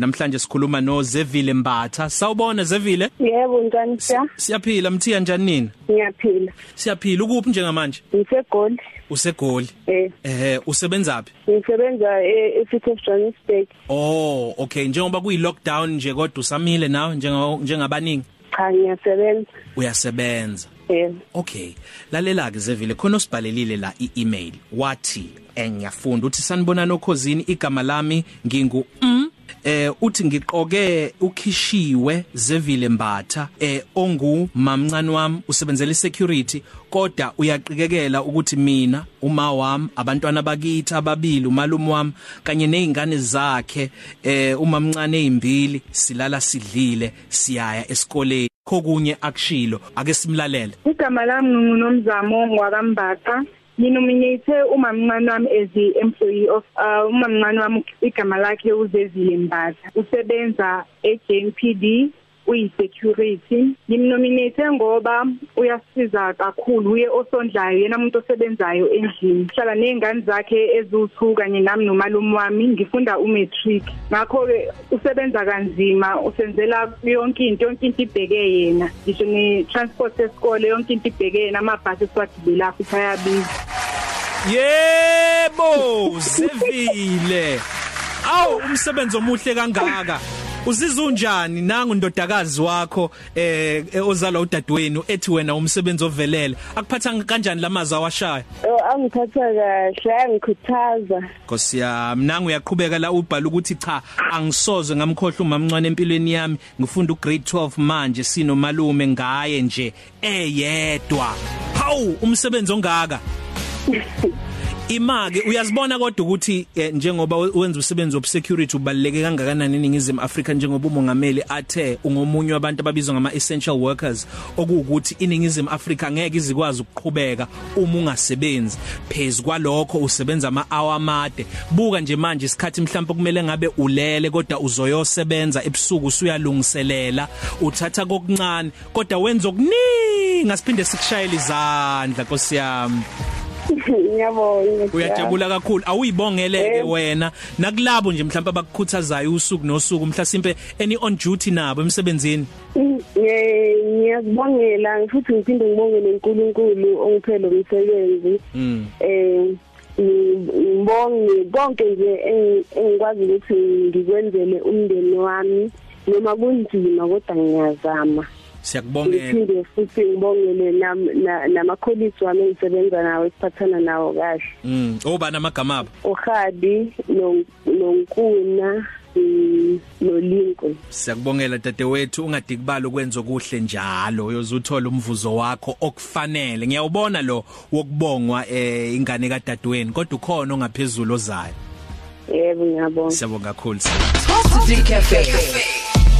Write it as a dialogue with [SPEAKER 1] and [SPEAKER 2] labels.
[SPEAKER 1] namhlanje sikhuluma no Zevile Mbatha. Sawubona Zevile?
[SPEAKER 2] Yebo njani siya?
[SPEAKER 1] siyaphila mthiya njani nini
[SPEAKER 2] Ngiyaphila.
[SPEAKER 1] siyaphila ukuphi njengamanje?
[SPEAKER 2] Ngisegoli.
[SPEAKER 1] usegoli.
[SPEAKER 2] Eh,
[SPEAKER 1] eh usebenzaphi
[SPEAKER 2] ngisebenza e- eCity of Johannesburg.
[SPEAKER 1] oh okay. Njengoba kuyi lockdown nje kodwa usamile nawe njenga njengabaningi?
[SPEAKER 2] Cha ngiyasebenza.
[SPEAKER 1] uyasebenza.
[SPEAKER 2] Eh,
[SPEAKER 1] Okay. Lalela ke Zevile khona usibhalelile la i-email. Wathi engiyafunda uthi sanibona nokhosini igama lami ngingu mm eh uthi ngiqoke ukhishiwe Zevile Mbatha eh ongu mamncane wami usebenzela security kodwa uyaqikekela ukuthi mina uma wami abantwana bakithi ababili umalume wami kanye nezingane zakhe eh umamncane ezimbili silala sidlile siyaya esikoleni kokunye akushilo ake simlalele
[SPEAKER 3] Igama lami ngunomzamo ngwakambaqa. Nginominate umamncane wami as the employee of uh, umamncane wami igama lakhe uzezile Mbatha. Usebenza eJNPD uyi-security ngimnominate ngoba uyasiza kakhulu uye osondlayo yena umuntu osebenzayo endlini. Hlala nezingane zakhe eziwu2 kanye nami nomalume wami ngifunda umatric. Ngakho ke usebenza kanzima usenzela yonke into yonke into ibheke yena. Ngisho ne transport esikole yonke into ibheke yena amabhasi esiwagibela futhi ayabiza.
[SPEAKER 1] Yebo Zevile. Awu umsebenzi omuhle kangaka. Uzizwa unjani? Nangu ndodakazi wakho eh eh, ozalwa udadewenu ethi wena umsebenzi ovelele. Akuphatha kanjani lamazwi awashaya
[SPEAKER 2] oh, angiphatha kahle, angikhuthaza.
[SPEAKER 1] Nkosi yami nangu uyaqhubeka la ubhala ukuthi cha angisoze ngamkhohlwa umamncane empilweni yami ngifunda ugrade 12 manje sinomalume ngaye nje eyedwa. Hawu umsebenzi ongaka. imake uyazibona kodwa ukuthi eh, njengoba wenza umsebenzi of security ubaluleke kangakanani eningizimu Afrika njengoba umongameli athe ungomunye wabantu ababizwa ngama essential workers okuwukuthi iningizimu Afrika ngeke izikwazi ukuqhubeka uma ungasebenzi. Phezulu kwalokho usebenza ama hour amade. Buka nje manje isikhathi mhlawumbe kumele ngabe ulele kodwa uzoyosebenza ebusuku usuyalungiselela. Uthatha kokuncane kodwa wenza okuningi ngasiphinde sikushayela izandla Nkosi yami.
[SPEAKER 2] Ngiyabonga.
[SPEAKER 1] uyajabula kakhulu awuyibongeleke wena nakulabo nje mhlawumbe abakukhuthazayo usuku nosuku mhlasimpe any on duty nabo emsebenzini
[SPEAKER 2] Eh, ngiyakubongela futhi ngiphinde ngibongele uNkulunkulu ongiphele umsebenzi.
[SPEAKER 1] mm
[SPEAKER 2] Eh ngibonge konke nje engi- engikwazi ukuthi ngikwenzele umndeni wami noma kunzima kodwa ngiyazama.
[SPEAKER 1] Siyakubongela
[SPEAKER 2] ngiphinde futhi ngibongele nam- na- namakholisi wami engisebenza nawo esiphathana nawo kahle.
[SPEAKER 1] Mm oba namagama abo?
[SPEAKER 2] uHadi no- nonkuna mm, nolinko.
[SPEAKER 1] Siyakubongela dadewethu ungadikubala ukwenza okuhle njalo. Uyozuthola umvuzo wakho okufanele. Ngiyawubona lo wokubongwa eh ingane kadadewenu kodwa ukhona ongaphezulu ozayo.
[SPEAKER 2] Yebo ngiyabonga.
[SPEAKER 1] Siyabonga kakhulu
[SPEAKER 4] Positive Cafe.